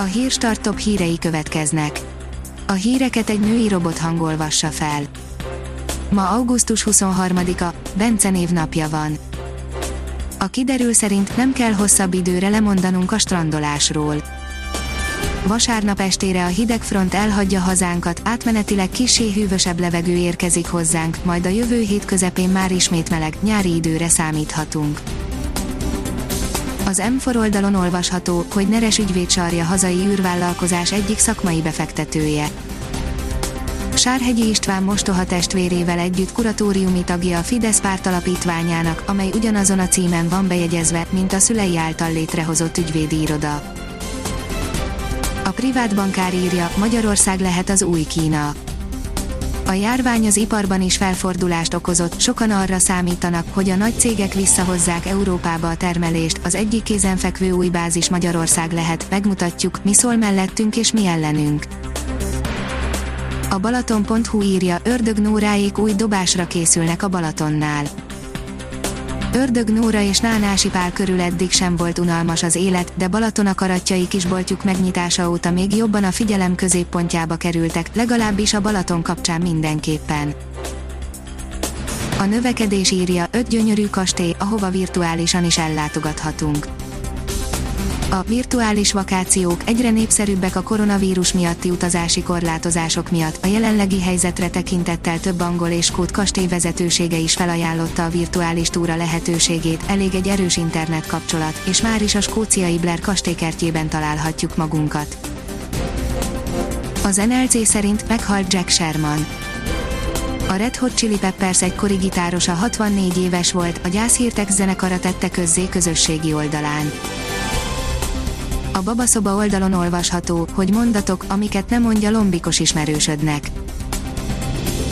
A hírstart top hírei következnek. A híreket egy női robot hangolvassa fel. Ma augusztus 23-a, Bence napja van. A kiderül szerint nem kell hosszabb időre lemondanunk a strandolásról. Vasárnap estére a hideg front elhagyja hazánkat, átmenetileg kisé hűvösebb levegő érkezik hozzánk, majd a jövő hét közepén már ismét meleg, nyári időre számíthatunk. Az M4 oldalon olvasható, hogy Neres ügyvéd sarja hazai űrvállalkozás egyik szakmai befektetője. Sárhegyi István mostoha testvérével együtt kuratóriumi tagja a Fidesz párt alapítványának, amely ugyanazon a címen van bejegyezve, mint a szülei által létrehozott ügyvédi iroda. A privát bankár írja, Magyarország lehet az új Kína. A járvány az iparban is felfordulást okozott, sokan arra számítanak, hogy a nagy cégek visszahozzák Európába a termelést, az egyik kézenfekvő új bázis Magyarország lehet, megmutatjuk, mi szól mellettünk és mi ellenünk. A Balaton.hu írja, Ördög Nóráék új dobásra készülnek a Balatonnál. Ördög Nóra és Nánási Pál körül eddig sem volt unalmas az élet, de Balaton akaratjai kisboltjuk megnyitása óta még jobban a figyelem középpontjába kerültek, legalábbis a Balaton kapcsán mindenképpen. A növekedés írja, öt gyönyörű kastély, ahova virtuálisan is ellátogathatunk a virtuális vakációk egyre népszerűbbek a koronavírus miatti utazási korlátozások miatt. A jelenlegi helyzetre tekintettel több angol és skót kastély vezetősége is felajánlotta a virtuális túra lehetőségét, elég egy erős internet kapcsolat, és már is a skóciai Blair kastélykertjében találhatjuk magunkat. Az NLC szerint meghalt Jack Sherman. A Red Hot Chili Peppers egykori gitárosa 64 éves volt, a gyászhírtek zenekara tette közzé közösségi oldalán. A babaszoba oldalon olvasható, hogy mondatok, amiket nem mondja lombikos ismerősödnek.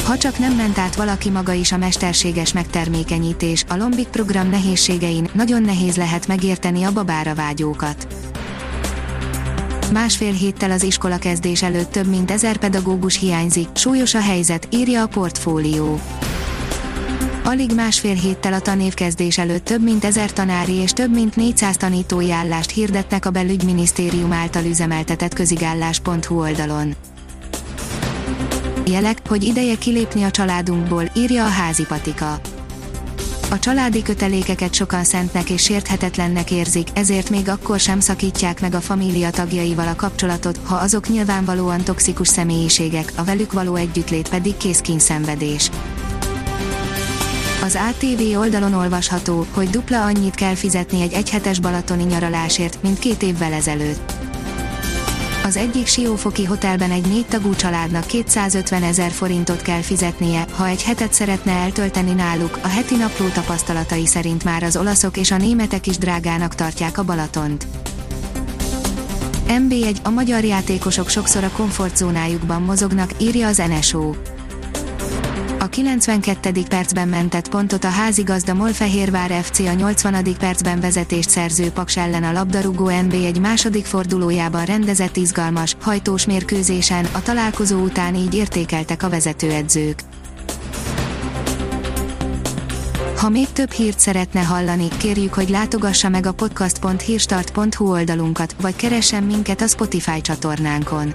Ha csak nem ment át valaki maga is a mesterséges megtermékenyítés, a Lombik program nehézségein, nagyon nehéz lehet megérteni a babára vágyókat. Másfél héttel az iskola kezdés előtt több mint ezer pedagógus hiányzik, súlyos a helyzet, írja a portfólió. Alig másfél héttel a tanévkezdés előtt több mint ezer tanári és több mint 400 tanítói állást hirdettek a belügyminisztérium által üzemeltetett közigállás.hu oldalon. Jelek, hogy ideje kilépni a családunkból, írja a házi patika. A családi kötelékeket sokan szentnek és sérthetetlennek érzik, ezért még akkor sem szakítják meg a família tagjaival a kapcsolatot, ha azok nyilvánvalóan toxikus személyiségek, a velük való együttlét pedig készkínszenvedés. szenvedés. Az ATV oldalon olvasható, hogy dupla annyit kell fizetni egy egyhetes balatoni nyaralásért, mint két évvel ezelőtt. Az egyik siófoki hotelben egy négy tagú családnak 250 ezer forintot kell fizetnie, ha egy hetet szeretne eltölteni náluk, a heti napló tapasztalatai szerint már az olaszok és a németek is drágának tartják a Balatont. MB1 a magyar játékosok sokszor a komfortzónájukban mozognak, írja az NSO. A 92. percben mentett pontot a házigazda Molfehérvár FC a 80. percben vezetést szerző Paks ellen a labdarúgó NB egy második fordulójában rendezett izgalmas, hajtós mérkőzésen, a találkozó után így értékeltek a vezetőedzők. Ha még több hírt szeretne hallani, kérjük, hogy látogassa meg a podcast.hírstart.hu oldalunkat, vagy keressen minket a Spotify csatornánkon